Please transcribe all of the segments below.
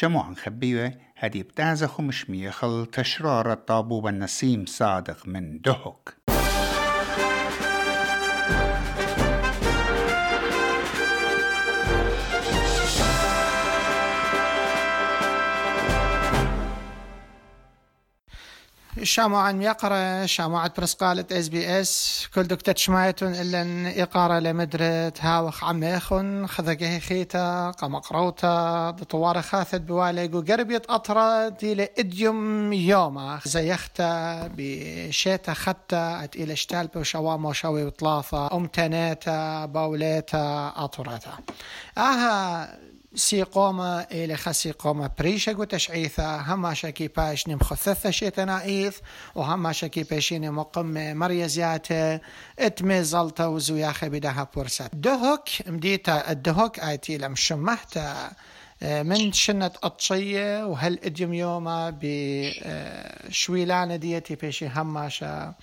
شموعن خبيوة هدي بتازة خمش ميخل تشرار الطابوب النسيم صادق من دهك شامعا يقرأ شامعة برسقالة إس بي إس كل دكتة شمايتون إلا إقارة لمدرت هاوخ عميخن خذقه خيتا قمقروتا دطوار خاثت بواليق وقربيت أطرة إلى إديوم يوما. زيختا بشيتا ختا إلى اشتال بوشواما وشوي وطلاثة أمتنيتا باوليتا أطرتا آها سي قومة إلى خسي قومة بريشة وتشعيثة هما شكي باش نم خثثة شيتنا إيث وهما شكي باشين مقم مريزيات اتمي زلطة وزوياخة بدها بورسات دهوك مديتا الدهوك آيتي لم شمحتا من شنة أطشية وهل إديم يوما بشويلانة ديتي بيشي هماشا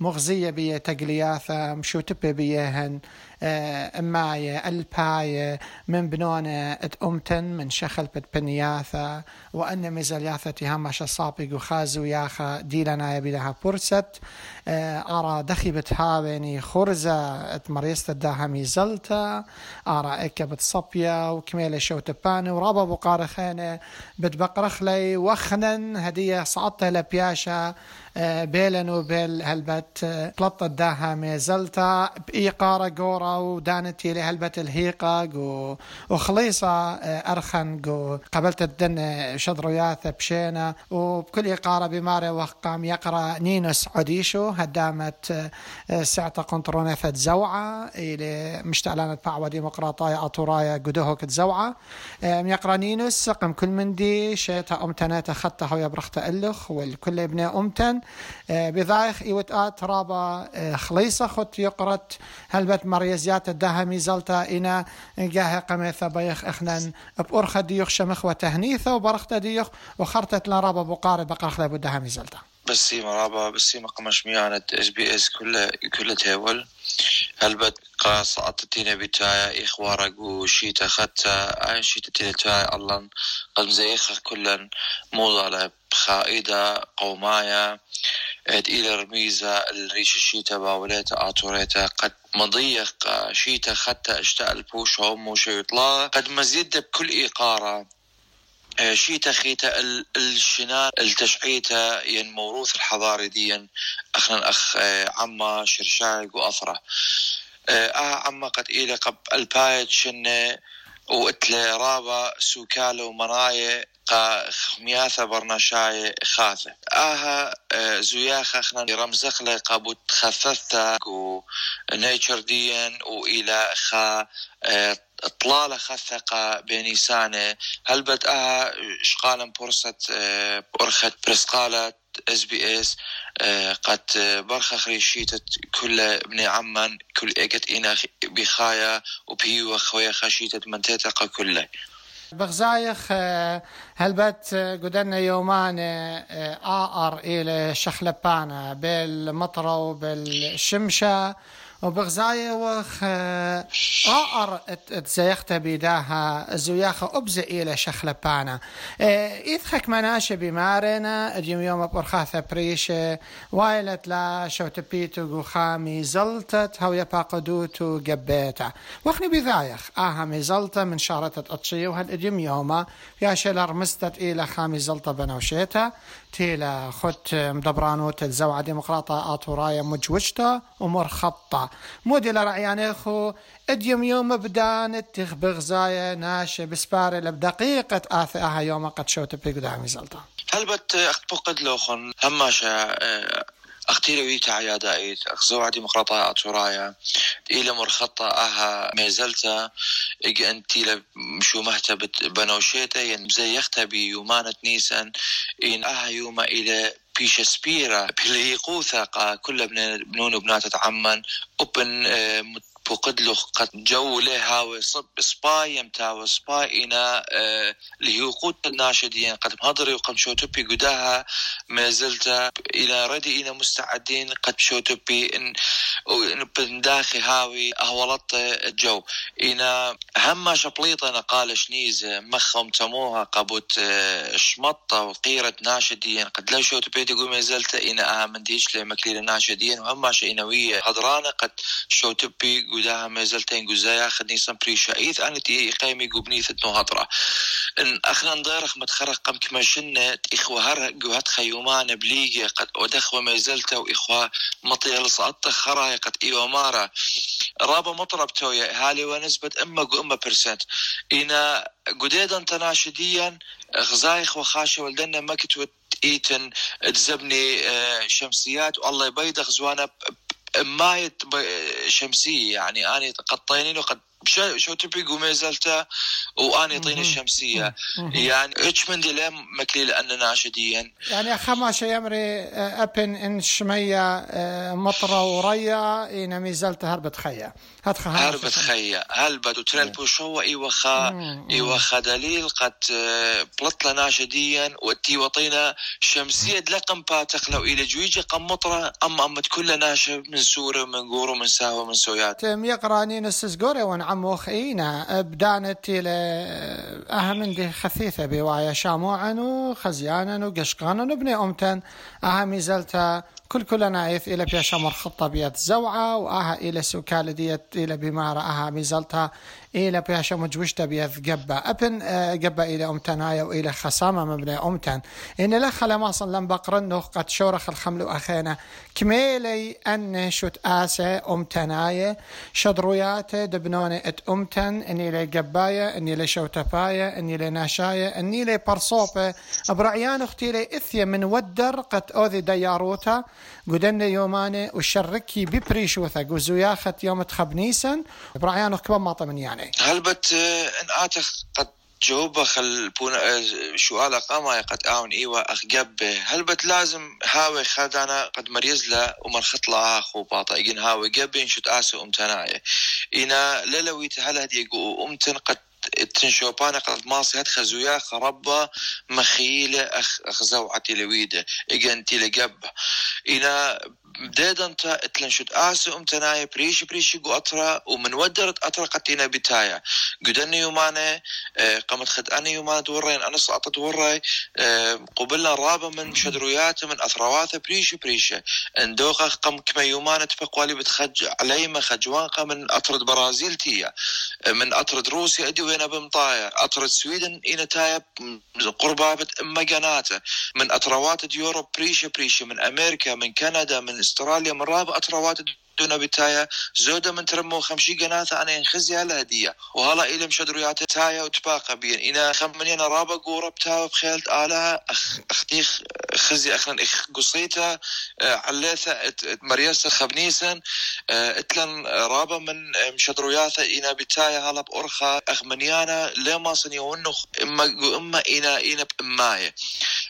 مغزية بيه تقلياثة مشوتبة بيهن أماية الباية من بنونة أمتن من شخل بنياثة وأن مزالياثة همش صابق وخازو ياخا ديلنا يبيلها برست أرى دخبت هاويني خرزة مريست الداها ميزلتا أرى إكبت صبية وكميلة شوتباني ورابا بقارخانة بتبقرخ لي وخنن هدية صعدت لبياشا بيلن وبيل هلبت طلطت داها ميزلتا بإيقارة قورة ودانتي لهلبة الهيقة وخليصة أرخن قبلت الدن شضروياث بشينا وبكل إقارة بماري وقام يقرأ نينوس عديشو هدامت سعتا قنطرونيثة زوعة إلى مشتعلانة باعوة ديمقراطية أطورايا قدوهوك زوعة يقرأ نينوس قم كل من دي شيتا أمتناتا خطة هو يبرخت ألخ والكل ابن أمتن. بذايخ إيوت رابا خليصة خط يقرأت هلبت مريزيات الدهمي زلتا إنا جاه قميثة بيخ إخنان بأرخة ديوخ شمخ وتهنيثة وبرخت ديوخ وخرطت لرابا بقارب بقرخ لابو دهمي زلتا. بسي مرابا بسي مقمش ميانة اس بي اس كل كل تيول هلبت قاس عطتينا بتايا إخوارق وشيتا ختا أين شيتا تينا الله قد مزيخة كلا موضة بخائدة قومايا إلى رميزة الريش الشيتا باوليتا آتوريتا. قد مضيق شيتا ختا اشتاء البوش هم يطلع. قد مزيد بكل إيقارة شيتا خيتا الشنان التشعيتا ين موروث الحضاري ديا. أخنا اخ عما شرشاق وافره آه عما قد إلى قب البايت شنة. واتلي رابا سوكالة ومناية قا خمياثة برناشاية خاثة آها زوياخة خنا رمزخلة قابوت خففتا و نيتشر ديا وإلى خا اطلالة خثقة بنيسانة هل بدأها شقالا بورصة أرخت برسقالة اس بي اس قد برخة خريشيتة كل ابن عمان كل اجت إنا بخايا وبيو خويا خشيتة منتطقة كله. بغزايخ هلبت قدرنا يومان آر إلى شخلبانا بالمطرة وبالشمشة وبغزاية وخ آر تزيخت بيداها زوياخة أبزة إلى شخلبانا. إذخك مناشة بمارنا اليوم يوم برخاثة بريشة وايلت لا شوتبيتو خامي زلتت هو يباقدوتو قبيتا. وخني بذايخ آها مزلطة من شارة أطشية وهالإديم يوما يا شلر مستت إلى خامي زلطة بنوشيتا. تيلا خت مدبرانوت الزوعة ديمقراطة آتورايا مجوجتا ومر خطة. مودي لرعياني خو اديم يوم بدان اتخ بغزايا ناشي بسباري لبدقيقة آثئها يوم قد شوت بي قدامي زلطة. هل بت أخت بقد لوخن هماشا عيادائيت أخزو عدي مقرطة أتورايا إلى مرخطة أها ميزلتا أجي انتي مشو مهتا بنوشيتا ين زيختا بيومانة نيسان إن أها يوما إلى بيش سبيرا بليقوثا كل بنون وبنات عمان أوبن فقد له قد جو له هاوي صب سباي يمتاوي سباي إنا آه اللي هو قوت الناشدين. قد مهضري وقد شوتوبي قداها ما زلت إلى ردي إنا مستعدين. قد شوتوبي إن بنداخي هاوي أهولط الجو. إنا هم شبليطة قال شنيز مخهم تموها قبوت آه، شمطة وقيرة ناشدين. قد لا شوتوبي تقول ما زلت إنا أهم ديش لمكليل الناشدين وهم شينوية هضرانة قد شوتوبي قداها ما زلتين قزايا خدني سمبري شايث أنا تي قيمي قبني ثتنو هضرة إن أخنا نضيرخ متخرق قم كما شنة إخوة هر قوهت خيومان بليجي قد ودخوة ما زلت وإخوة مطيل صعدت خراي قد إيوة مارا. رابا مطرب تويا هالي ونسبة إما قو إما برسنت إنا قديدا تناشديا غزايخ وخاشة ولدنا ما كتوت إيتن تزبني آه، شمسيات والله يبيض غزوانا ماية شمسية يعني أنا قطيني له قد شو شو تبي قومي زلتا واني طين الشمسية. يعني إيش من دي لم مكلي لأن ناشديا. يعني خماشة يمري آه، أبن إن شمية آه، مطرة وريا إن ميزلت هربت خيا هربت خيا هلبت وترى البوشو اي وخا اي وخا دليل قد آه، بلطلة ناشديا وتي وطينا شمسية دلقم باتخ لو إلى جويجة قم مطرة أما أما كل ناشب من سورة من قورو من ساوة من سويات. تم يقرأني نسسقوري ونعم وخينا بدانت إلى أهم دي خثيثة بوايا. شاموعا وخزيانا وقشقانا وبني أمتن. أهم زلتا كل كل نايث إلى بيا شمر خطة بيت زوعة. وآها إلى سوكال ديت إلى بمارة. أها ميزلتها إلى بيا شمر جوشتا بيت قبة أبن آه، قبة إلى أمتنايا وإلى خسامة مبني أمتن إن لخ لما أصلا لم بقرنه قد شورخ الخمل أخينا كميلي أن شت آسة أمتنايا شدرويات دبنونة إت أمتن إني لي قباية إني لي شوتفاية إني لي ناشاية إني لي برصوبة. برعيان أختي لي إثيا من ودر قد أوذي دياروتا. قدن يوماني وشركي ببريشوثا. قوزوياخت يوم تخبنيسا برعيان كبا ما يعني هلبت آه، إن آتخ قد جوبة خل بونا سؤال قاما قد آون ايوا أخجب. هلبت لازم هاوي خدانا قد مريزلا ومرخط لها خو باطا؟ إجن هاوي جب شت آسو امتناية إنا للويت هل هدي أمتن قد تنشوبانا قد ماصي هاد خزويا خربا مخيلة أخ أخزوعتي لويدة إجنتي لقب إنا بديدا انت اتلنشد آسو امتنايا بريش بريش قو أطرا ومن ودرت أطرا قتينا بتايا قدني يومانا آه، قمت خد أنا يومانا دورين أنا سقطت وراي آه، قبلنا رابا من شدرويات من أثرواثة بريش بريش اندوقا قم كما يومانا تبقوالي بتخج عليما خجوانقا من أطرد برازيل تيا آه، من أطرد روسيا أدي وين بمطايا أطرد سويدن إنا تايا قربابة إما جناته من أطروات ديوروب بريشة بريشة من أمريكا من كندا من استراليا من رابع أطروات دون بتايا زودة من ترمو خمشي قناثة أنا ينخزي على هدية. وهلا إلى مشدريات تايا وتباقى بين. إنا خمني أنا رابا قورة بتايا بخيلت آلها أخ أختي خزي أخنا إخ قصيتا آه، إت- مريسة خبنيسا آه، إتلن رابا من مشدرياثة إنا بتايا هلا بأرخا أخمنيانا لما صنيونو إما إما إنا إنا بإماية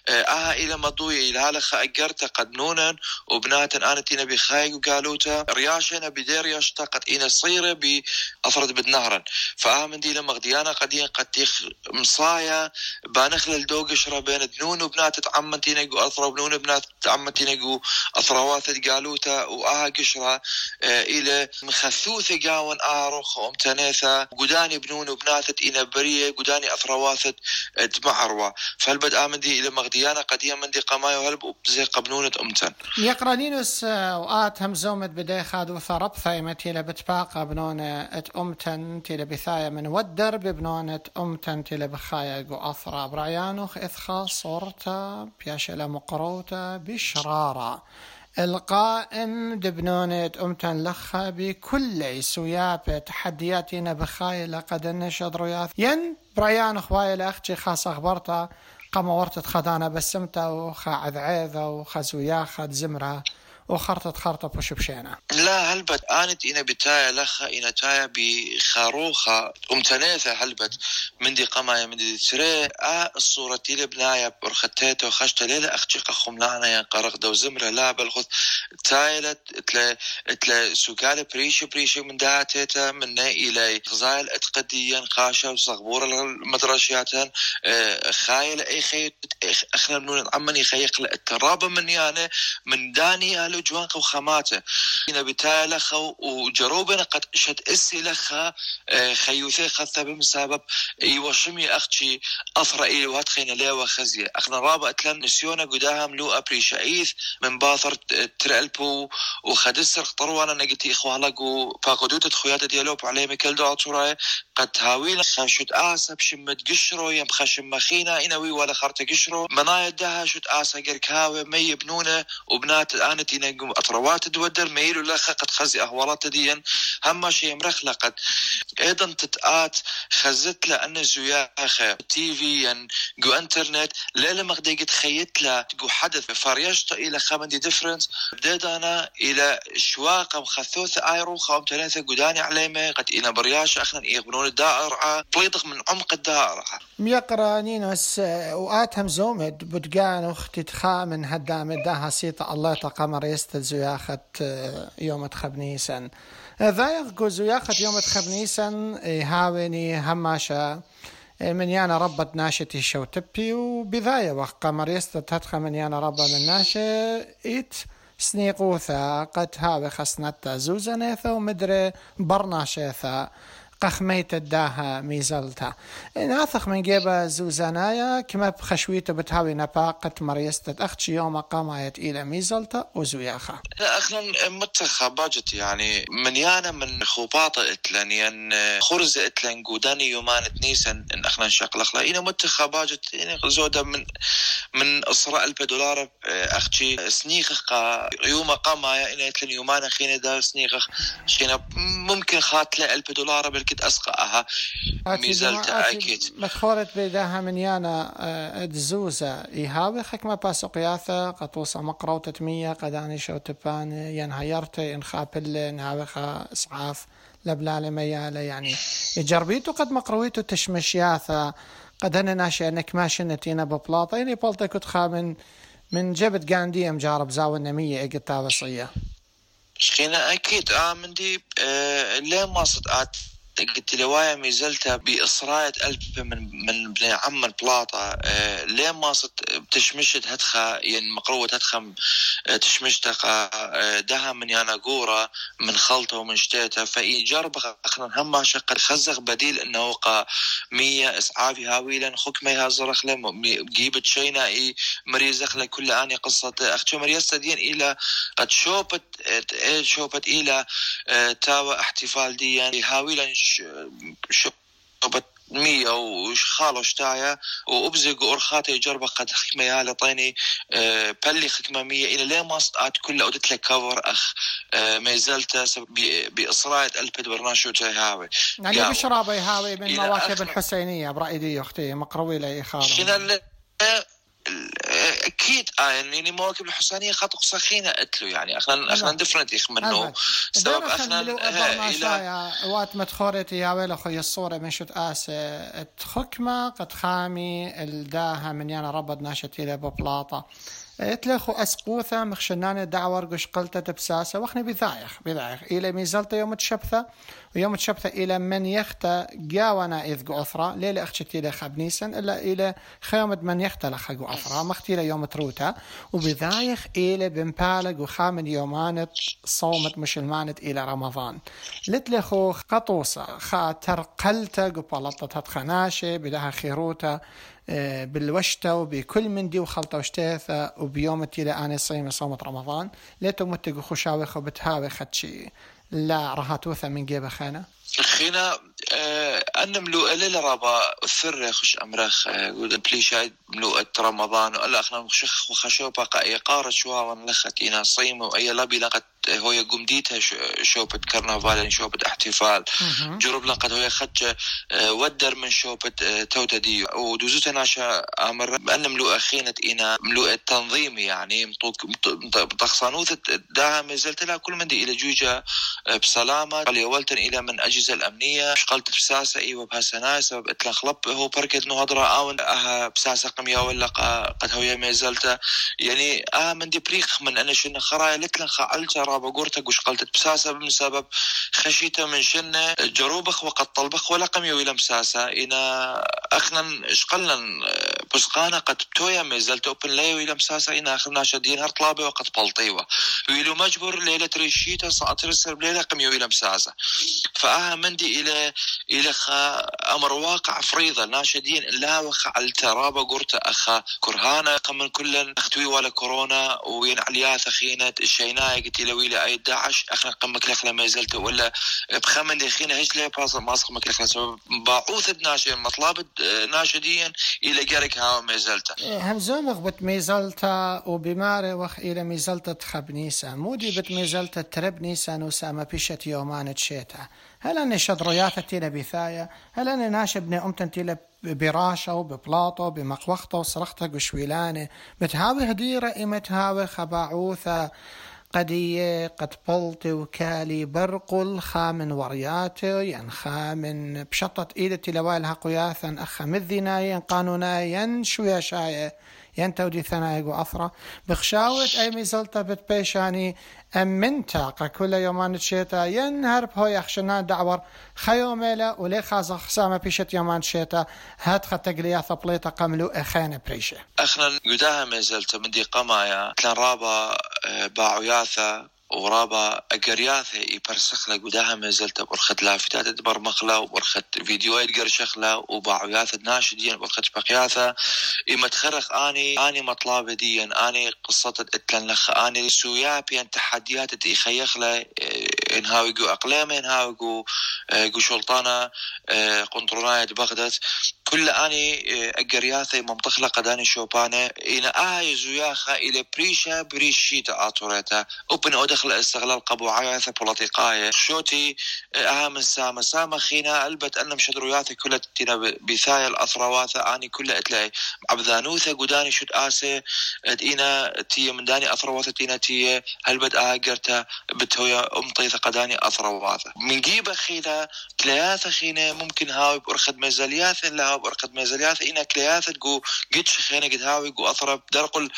آها إلى مضوية إلى هالخ أجرت قد نونا وبنات أنا تينا بخاي وقالوتا. رياشنا بدير رياشتا قد إنا صيرة بأفرد بدنهرا فآمن دي لما غديانا قدين قد تيخ مصايا بانخل الدوق شرا بين دنون وبنات تعمن تينا قو أثرا وبنون بنات تعمن تينا قو أثرواثة قالوتا وآها قشرة آه، إلى مخثوثة قاون آروخ ومتناثة قداني بنون وبنات إنا برية قداني أثرواثة تمعروا فهلبد آمن دي إلى مغديانا قديا من دي قمايا وهلب زي قبنونة أمتن. يقرانينوس وآت همزومت بدي خادو ثرب ثايمة تيلا بتباقى بنونة ات أمتن تيلا بثايا من ودر ببنونة أمتن تيلا بخايا قو أثرى برعيانوخ إثخا صورتا بياشلا مقروتا بشرارة القائم دبنونة أمتن لخا بكل سيابة تحدياتنا بخايا لقد النشد رياث ين بريان خوايا لأختي خاص أخبرتا قام ورتت خدانا بسمتا وخا عذعيذة وخا زوياخة زمرة وخرطة خرطة بوش لا هلبت آنت إنا بتايا لخا إنا تايا بخاروخة أمتناثة هلبت من دي قما من دي تري؟ آ الصورة تيلي بنايا برختيته وخشت ليلة أخشيق خملانا يا قرق دو زمرة لا بالخذ تايلة تلا تلا سكالة بريشة بريشة من داتيتا من إلى غزايل أتقديا قاشة وصغبورة المدرشياتن آه، خايل أي خيط أخنا من عمني خيق الترابة من يانا من داني ألو جوانق وخاماته هنا بتايا لخا وجروبنا قد شد اسي لخا آه، خيوثي خثة بمسبب يوشمي أختي أثر إلي وهتخين ليوا خزية أخنا رابع أتلن نسيونا قداها ملو أبريشايث من باثر ترألبو وخدسر طروانا نقتي إخوالقو فاقدوت تخويات ديالوب عليه مكل دعاتوراي قد هاويل خشت آسا بشمت قشرو يم خشم مخينا إنوي ولا خرت قشرو. منايا دها شت آسا قركاوي مي بنونة وبنات آنت إنا أطروات تودر ميلو لخا قد خزي أهوالات ديا هما شي مرخلة قد أيضا تتآت خزت لأن زياخة تي في ين جو إنترنت ليلة مغدي قد خيت لا جو حدث فريشت إلى خمندي ديفرنس بديت أنا إلى شواقة مخثوثة آيرو خام ثلاثة قداني عليمة قد إنا برياش أخنا يغبنون الدائرة. طليطق من عمق الدائرة. ميقرا نينوس وآتهم زومد بدقان أختي تخامن هدام داها سيطة الله تقمر يستلزو ياخت يوم تخبنيسن ذايق جوزو ياخت يوم تخبنيسن هاوني هماشا من يانا ربت ناشتي شو تبي وبذاية وقت قمر يستل من يانا ربا من ناشا إيت سنيقوثا قد هاوي خسنتا زوزنيثا ومدري برناشيثا قخميت الداها ميزلتا ناثخ من جيبا زوزانايا كما بخشويته بتهاوي نباقة مريستة أختي يوم قامايت إلى ميزلتا وزوياخا اخنا متخا باجت يعني من يانا من خوباطة اتلن ين خرز اتلن قوداني يومان تنيسن ان اخنا نشاق الاخلا أنا متخا باجت زودة من من اسراء الف دولار أختي سنيخ يوم أنا اتلن يومان خينا دا سنيخ ممكن خاتله الف دولار بالكد أسقأها. ميزلتا أكيد مدخولت بيداها من يانا آه، دزوزة إيهاوي خك ما باسو قياثة قطوسة مقروتة مية قداني شو تبان ين هيرتي إن خابل ناوخة إسعاف لبلالي ميالة يعني. جربيتو قد مقرويتو تشمشياثة قد أنا ناشي أنك ما شنتينا ببلاطة. يعني بلطة كنت خامن من جبت قاندية مجارب زاوية نمية إقتا وصية شخينا أكيد آه من دي آه ليه ما صدقات قلت وايا ميزلتها بإصراية ألف من من بني عم البلاطة آه ليه ما صت بتشمشت هدخة يعني مقروة هدخة آه تشمشتها آه دها من يانا قورة من خلطة ومن شتيتها فإيجار أخنا هم شقة خزق بديل إنه قا مية إسعافي هاويلا خك ما يهزرخ له جيبت شينا إي مريزخ له كل آني قصة. أختي مريزة دين إلى قد شوبت آه شوبت إلى آه تاوى احتفال دي يعني هاويلا شوبت مية وخالو شتايا وأبزق ورخاتي جربة قد خكمة يا لطيني آه بلي خكمة مية. إلى ليه ما استطعت كل أودت لك كفر أخ آه ما زلت بإصرار ألبد برناشو تهاوي يعني بشرابة هاوي من مواكب. الحسينية برأي دي أختي مقروي لي خالو أكيد آه يعني مواكب الحسانيه خاطق سخينة اتلو يعني. اخنا اخنا. ديفرنت يخ منه. سبب اخنا إلى وقت ما تخورتي يا ويل أخوي الصورة من شوت آسة تخكمة قد خامي الداها من يانا ربض ناشتي له ببلاطة تلخو أسقوثة مخشنانة دعور قش قلتة تبساسة. وخني بذايخ بذايخ. إلى ميزلت يوم تشبثة. ويوم تشبثة إلى من يخت جاونا إذ قعثرة ليلة أختي إلى خبنيسن إلا إلى خيمة من يخت لخ قعثرة مختي إلى يوم تروتا. وبذايخ إلى بمبالغ وخامن يومانت صومت مشلمانت إلى رمضان. لتلخو قطوسة خاطر قلتة قبلطة تتخناشة بدها خيروتا آه، بالوشتة وبكل من دي وخلطة وشتيثة وبيوم التيلة أنا صيمة صومة رمضان. ليتو متقو خشاوي خو بتهاوي خدشي لا رهاتوثة من جيبة خانة. خينا آه أنا ملو إلى رابا الثر خش أمرخ آه، قول بليشاي ملو رمضان ولا أخنا خشخ وخشو بقى إيقارة شوا ونلخت إنا صيم وأي لبي لقت هو قمديتها شوبة كرنفال يعني شوبة احتفال. جرب قد هو خدش ودر من شوبة توتا دي. ودوزوتا ناشا أمر بان ملوء خينة أنا ملوء التنظيم يعني مطوك مطخصانوثة داها مازلت لها كل من دي إلى جوجة بسلامة. قال إلى من اجهزة الأمنية شقلت بساسة أيوه بهالسنة سبب اتلا خلب هو بركت نو هضرة آون أها بساسة قميا ولا قد هو مازلت يعني آه من دي بريخ من أنا شنو خرايا لتلن خعلت رابا قورتك وشقلت بساسة بسبب خشيته من شنة. جروبخ وقد طلبخ ولا قميو إلى مساسة إنا أخنا شقلنا بسقانا قد بتويا مازلت أوبن لايو إلى مساسة إنا اخنا شدين هرطلابة وقد بلطيوة. ويلو مجبر ليلة ريشيتا ساعترسر بليلة قميو إلى مساسة فأها مندي إلى خا أمر واقع فريضة ناشدين. لا وخ الترابة قرت أخا كرهانة قمن كلن أختوي ولا كورونا. وين علياث اخينا الشيناي قلت له ويلا أي داعش. أخنا قمك لخلا ما زلت. ولا بخمن دي اخينا هيش لي. باص ما صخمك لخلا باعوث بناشد مطلب ناشديا إلى جارك ها ما زلت. همزوم غبت ميزلتا وبماري وخ إلى ميزلتا تخبنيسا مودي بت ميزلتا تربنيسا نوسا ما بيشت يومان تشيتا هل أنا شدريات تيلا بثايا هل أنا ناشب بني أمتن تيلا براشة وببلاطة بمقوخته وصرخته قشويلانة بتهاوي هديرة إمتهاوي خباعوثة قدية قد بلطي وكالي برقل خامن ورياتي ين خامن بشطت إيدتي لوالها قياثا أخا مذنا قانونا شويا شاية. ينتودي ثنايق وأثرة بخشاوة أي ميزلتا بتبيشاني أمنتا كل يومان تشيتا ينهر بهو يخشنا دعور. خيو ميلا ولي خازا خسامة بيشت يومان تشيتا. هات خطق ثبليتا قملو أخينا بريشة. أخنا قداها ميزلتا مدي قمايا. كان رابا آه، باعو ياثا. ورابا أقرياثة يبرسخلا قداها ما زلت برخت لافتات دبر مخلا فيديوهات قرشخلا وباعوياثة ناشدين برخت بقياثة. إما تخرخ آني آني مطلابة ديا آني قصة إتلنخ آني سويا بين تحديات تي خيخلا انهاوي قو اقلامي انهاوي قو شلطانة قنطروناية بغداد. كل آني أقرياثة ممطخلة قداني شوبانة إنا آي زوياخا إلى بريشا بريشيتا آتوريتا. أوبن أودخ استغلال قبو عايثة بوليتيقاية شوتي اهم سامة. سامة خينا ألبت أنم شدروياثي كلها تينا بثايا الأثرواثة آني كلها اتلاقي عبذانوثة قداني شد آسي دينا تي من داني أثرواثة تينا تي هلبت آقرتا بتويا أمطيثة قداني أثرواثة من جيبة خينا كلياثة خينا ممكن هاوي بأرخد ميزالياث لا هاوي بأرخد ميزالياث إنا كلياثة قو قدش خينا قد هاوي قو أثرب. درقل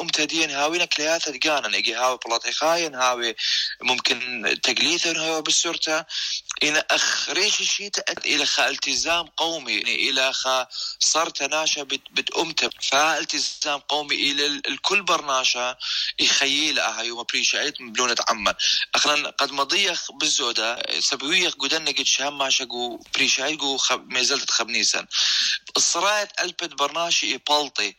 أمتدين هاوينا كلياثة قانا إيجي هاوي بوليتيقاية خاين هاوي ممكن تقليث هو بالسورتا إلى أخ ريش الشيء إلى خا التزام قومي يعني إلى خا صار تناشا بت أمت فالتزام قومي إلى الكل برناشا يخيل هاي وما بريشايت بلونة عمان أخنا قد مضيخ بالزودة سبوية قدنا قد شام ماشا قو بريشايت قو خب مازلت خبنيسا الصرايت ألبت برناشي يبلطي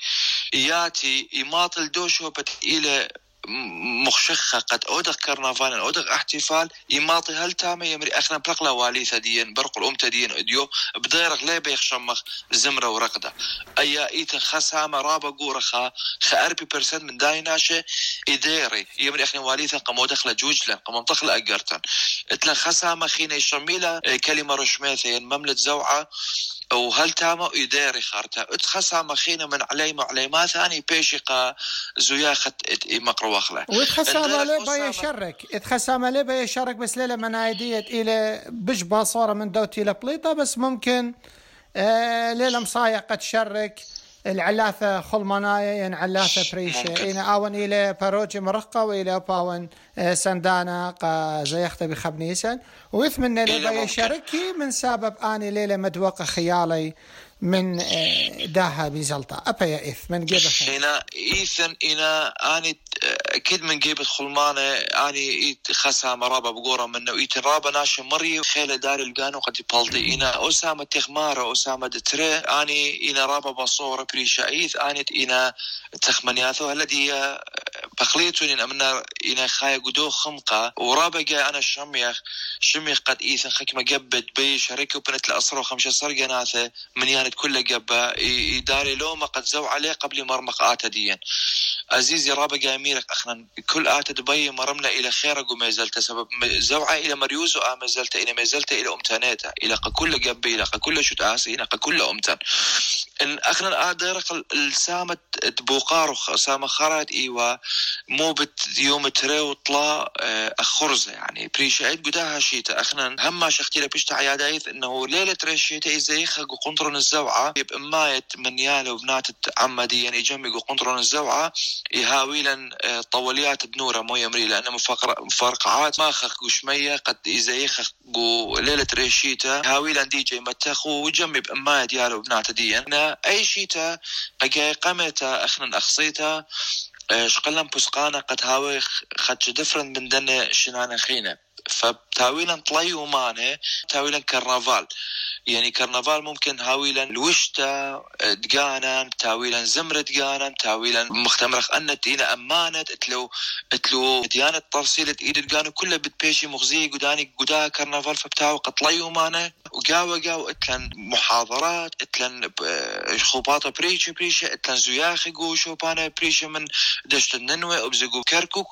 ياتي يماطل دوشو بت إلى مخشخة قد أودغ كرنفال أودغ احتفال يماطي هل تامي يمري أخنا برقلا والي ثديا برق الأم تدين أديو بديرغ لي بيخشمخ زمرة ورقدة. أي إيتن خسامة رابا قورخا خأربي برسنت من دايناشة إديري. يمري أخنا والي ثن قمو دخل جوجلا قمو دخل أقرتن. إتلا خسامة خينا يشميلا كلمة رشميثين مملة زوعة. وهل تاما إداري خارتا؟ اتخسا مخينا من علي علي ما ثاني بيشقا زياخت مقرو أخلا. واتخسا مالي با يشرك اتخسا مالي با يشرك بس ليلة من عيدية إلى بش باصورة من دوتي لبليطة بس ممكن آه ليلة مصايا قد شرك العلاثة خلمنايا يعني علاثة بريشة. إن آون إلى باروجي مرقة وإلى باون آه، سندانا قا زيخت بخبنيسا ويثمن لبا شركي من سبب آني ليلة مدوقة خيالي. من آه، داها بزلطة أبا يا إث من جيبة هنا إيثن إنا أني أكيد من جيبة خلمانة أني خسا مرابا بقورة منه. إيتن رابا ناشا مري خيلة دار القانو قد يبالطي إنا أسامة تخمارة أسامة دتري أني إنا رابا بصورة بريشا إيث. أني إنا تخمنياثو. هلدي بخليتون إن أمنا إنا خايا قدو خمقة ورابا جاي أنا شميخ شميخ قد إيثن خكمة قبت بي شركة وبنت الأسرة وخمسة صرقة ناثة من يانت كلها قبة. يداري لومة قد زو عليه قبل مرمق آتا ديا عزيزي رابا جاميرك أخنا كل آت دبي مرمنا إلى خيرك وما زلت سبب زوعة إلى مريوز وما زلت إلى ما زلت إلى امتانيتا إلى كل جنبي إلى كل شت آسي إلى كل امتان إن أخنا ادرق السامة بوقار سامة خرات إيوا. مو يوم تري وطلا أخرزة يعني. بريشايت قداها شيتا. أخنا هم شختي لبشت عيادايث إنه ليلة ريشيتا إزاي خق قنطرن الزوعة يبقى مايت من ياله وبنات عمديا يعني يجمي قنطرن الزوعة يهاويلا طوليات بنورة مو يمري لأنه مفرقعات ما خخ وشمية قد إذا يخخ ليلة ريشيتا هاويلا دي جي متخو وجمي بأماية دياله وبنات ديا أي شيتا قمتا أخنا أخصيتا شقلن بسقانا قد هاوي خدش دفرن من دنا شنانا خينا فبتاويلا طلي ومانه تاويلا كرنفال يعني كرنفال ممكن هاويلا الوشتا دقانا تاويلا زمر دقانا تاويلا مختمرخ أن تينا أمانة تلو تلو ديانة ترسيلة إيد دقانا كلها بتبيشي مغزي قداني قدا كرنفال فبتاو قطلي ومانه وقاوة قاوة إتلن محاضرات إتلن خوباطة بريشة بريشة إتلن زياخي قو شوبانا بريشة من دشت الننوة وبزقو كركوك.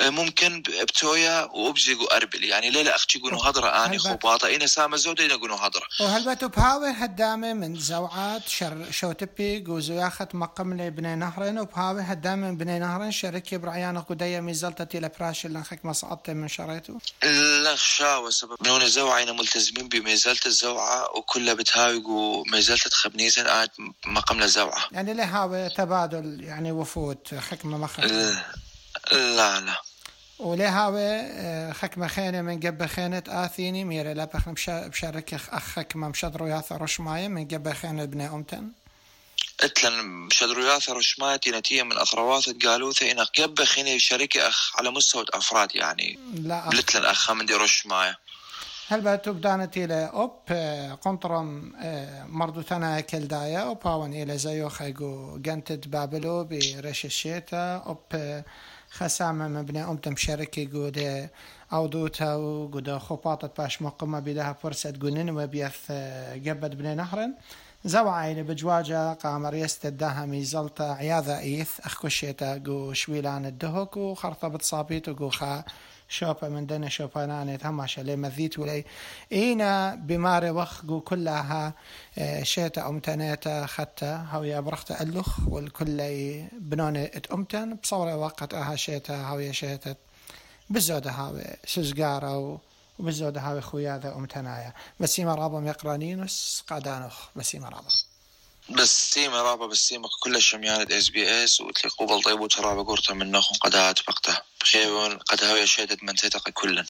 ممكن بتويا وبزقو أربل يعني ليلة أختي يقولوا هضرة أني خوباطة إنا سامة زودة يقولوا هضرة وهل باتو بهاوي هدامة من زوعات شر شو تبي جوزو ياخد مقام لي بني نهرين وبهاوي هدامة من بني نهرين شركة برعيانة قدية ميزلتة لبراش اللي خك ما صعدت من شريته لا شاوة سبب. نون زوعينا ملتزمين بميزلة الزوعة وكلها بتهاوي ميزلة خبنيزن قاعد مقام لزوعة يعني هاوي تبادل يعني وفود حكمة مخرج لا لا. ولي هاوي خكمة خينة من قبل خينة آثيني ميري لا بخنا بشارك أخ خكمة مشدرو ياثر رشماية من قبل خينة بني أمتن اتلن مشدرو ياثر رشماية نتيجة من أثروات قالوا إن قبل خينة شركة أخ على مستوى أفراد يعني لا بلتلن أخ من دي رشماية هل باتو بدانت إلى أوب قنطرم مردو تنا كلدايا أوب هاون إلى زيو خيقو جنتد بابلو برش الشيتا أوب خسامة مبنى أمتم شركة جودة أو دوتا وجودة خباطة باش مقمة بدها فرصة جنن وبيث جبد بني نهرن زو عيني بجواجة قام ريست الدها ميزلتا عياذا إيث أخكو الشيتا جو شويلان الدهك وخرطة بتصابيت وجو خا شوبا من دنا شوباناني تهمش اللي مذيت ولي إينا بماري وخ كلها شيتا أمتنيتا ختا هويا برخت ألخ والكل بنوني اتأمتن بصورة وقت أها شيتا هويا شيتا بزودة هاوي سزقارة وبزودة هاوي خويا ذا أمتنايا بسيما رابم يقرانينوس قادانوخ بسيما رابم بسيمة رابا بسيمة كل الشميانة إس بي إس وتلي قبل طيب وترابا قرطة من نخون قدات بقته بخيون قد هاوي شهدت من تيتق كلا